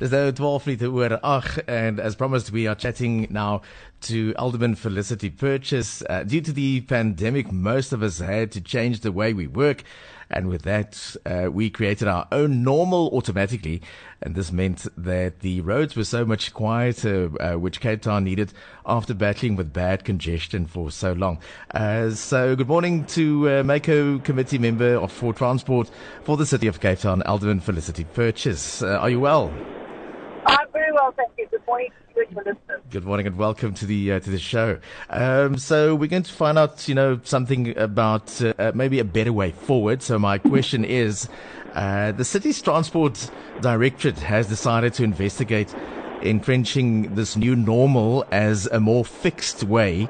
Dis nou 12 minute oor 8 and as promised we are chatting now to Alderman Felicity Purchase. Uh, due to the pandemic most of us had to change the way we work and with that uh, we created our own normal automatically and this meant that the roads were so much quieter uh, which Cape Town needed after battling with bad congestion for so long. Uh, so good morning to uh, Mayco committee member of for transport for the city of Cape Town Alderman Felicity Purchase. Uh, are you well? I'm very well, thank you. Good morning to you and your listeners. Good morning and welcome to the uh, to the show. Um, so we're going to find out, you know, something about uh, maybe a better way forward. So my question is, uh, the city's transport directorate has decided to investigate entrenching this new normal as a more fixed way,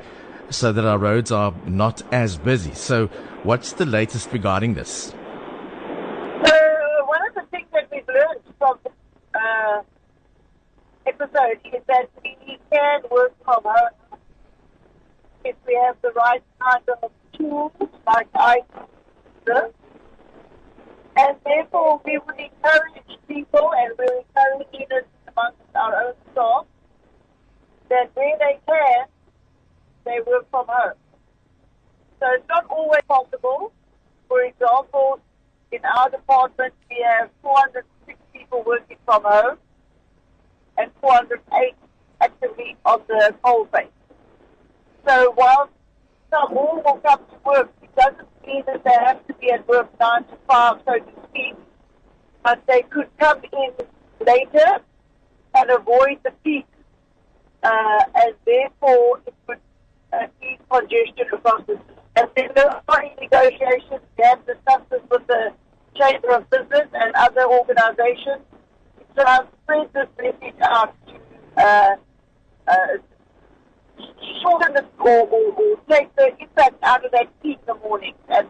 so that our roads are not as busy. So what's the latest regarding this? So, one of the things that we've learned from uh, episode is that we can work from home if we have the right kind of tools, like IT. And therefore, we would encourage people and we're encouraging it amongst our own staff that where they can, they work from home. So it's not always possible. For example, in our department, we have 406 people working from home and 408 actively on the coal face. So while some all will come to work, it doesn't mean that they have to be at work 9 to 5, so to speak. But they could come in later and avoid the peak, uh, and therefore it would uh, ease congestion across the And then there are negotiations. We have discussed this with the Chamber of Business and other organizations so I've spread this message out to uh, uh, shorten the or, or, or take the impact out of that peak in the morning. And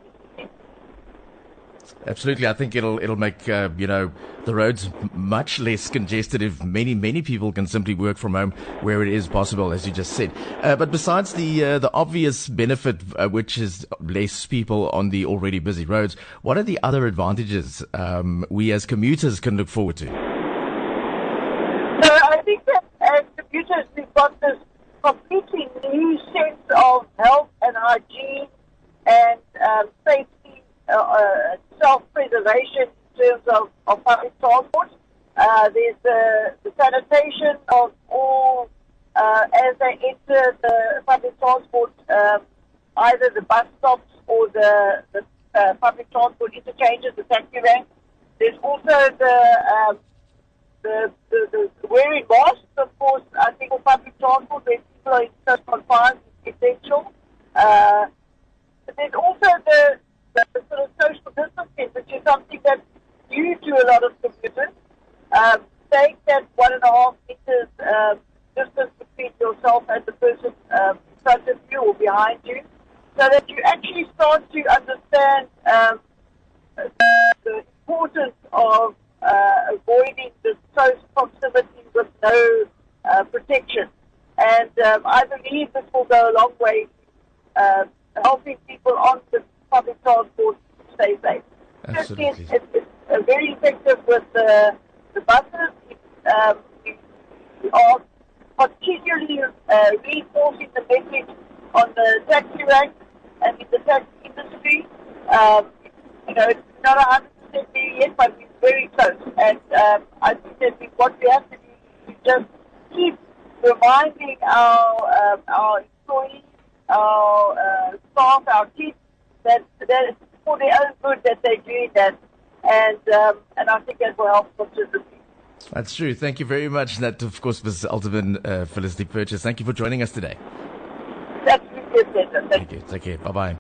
Absolutely, I think it'll it'll make uh, you know the roads much less congested if many many people can simply work from home where it is possible, as you just said. Uh, but besides the uh, the obvious benefit, uh, which is less people on the already busy roads, what are the other advantages um, we as commuters can look forward to? Got this completely new sense of health and hygiene and um, safety, uh, uh, self-preservation in terms of, of public transport. Uh, there's the, the, sanitation of all uh, as they enter the public transport, um, either the bus stops or the, the uh, public transport interchanges, the taxi ranks. There's also the um, the, the, the wearing masks, of course, I think for public transport, where people are in close confined, is essential. Uh, but there's also the, the, the, sort of social distancing, which is something that's new to a lot of commuters. Um, take that one and a half meters um, distance between yourself and the person um, in front of you or behind you, so that you actually start to understand um, the importance of uh, avoiding this close proximity with no uh, protection. And um, I believe this will go a long way uh, helping people on the public transport stay safe. Absolutely. It's, it's, it's very effective with the, the buses. Um, we are particularly uh, reinforcing the message on the taxi rank and in the taxi industry. Um, you know, it's not 100% there yet, but we very close. And um, I think that we, what we have to do is just keep reminding our um, our employees, our uh, staff, our kids that that it's for their own good that they're doing that. And um, and I think that will help considerably. That's true. Thank you very much. That, of course, was Alderman uh, Felicity Purchase. Thank you for joining us today. Take care. Bye bye.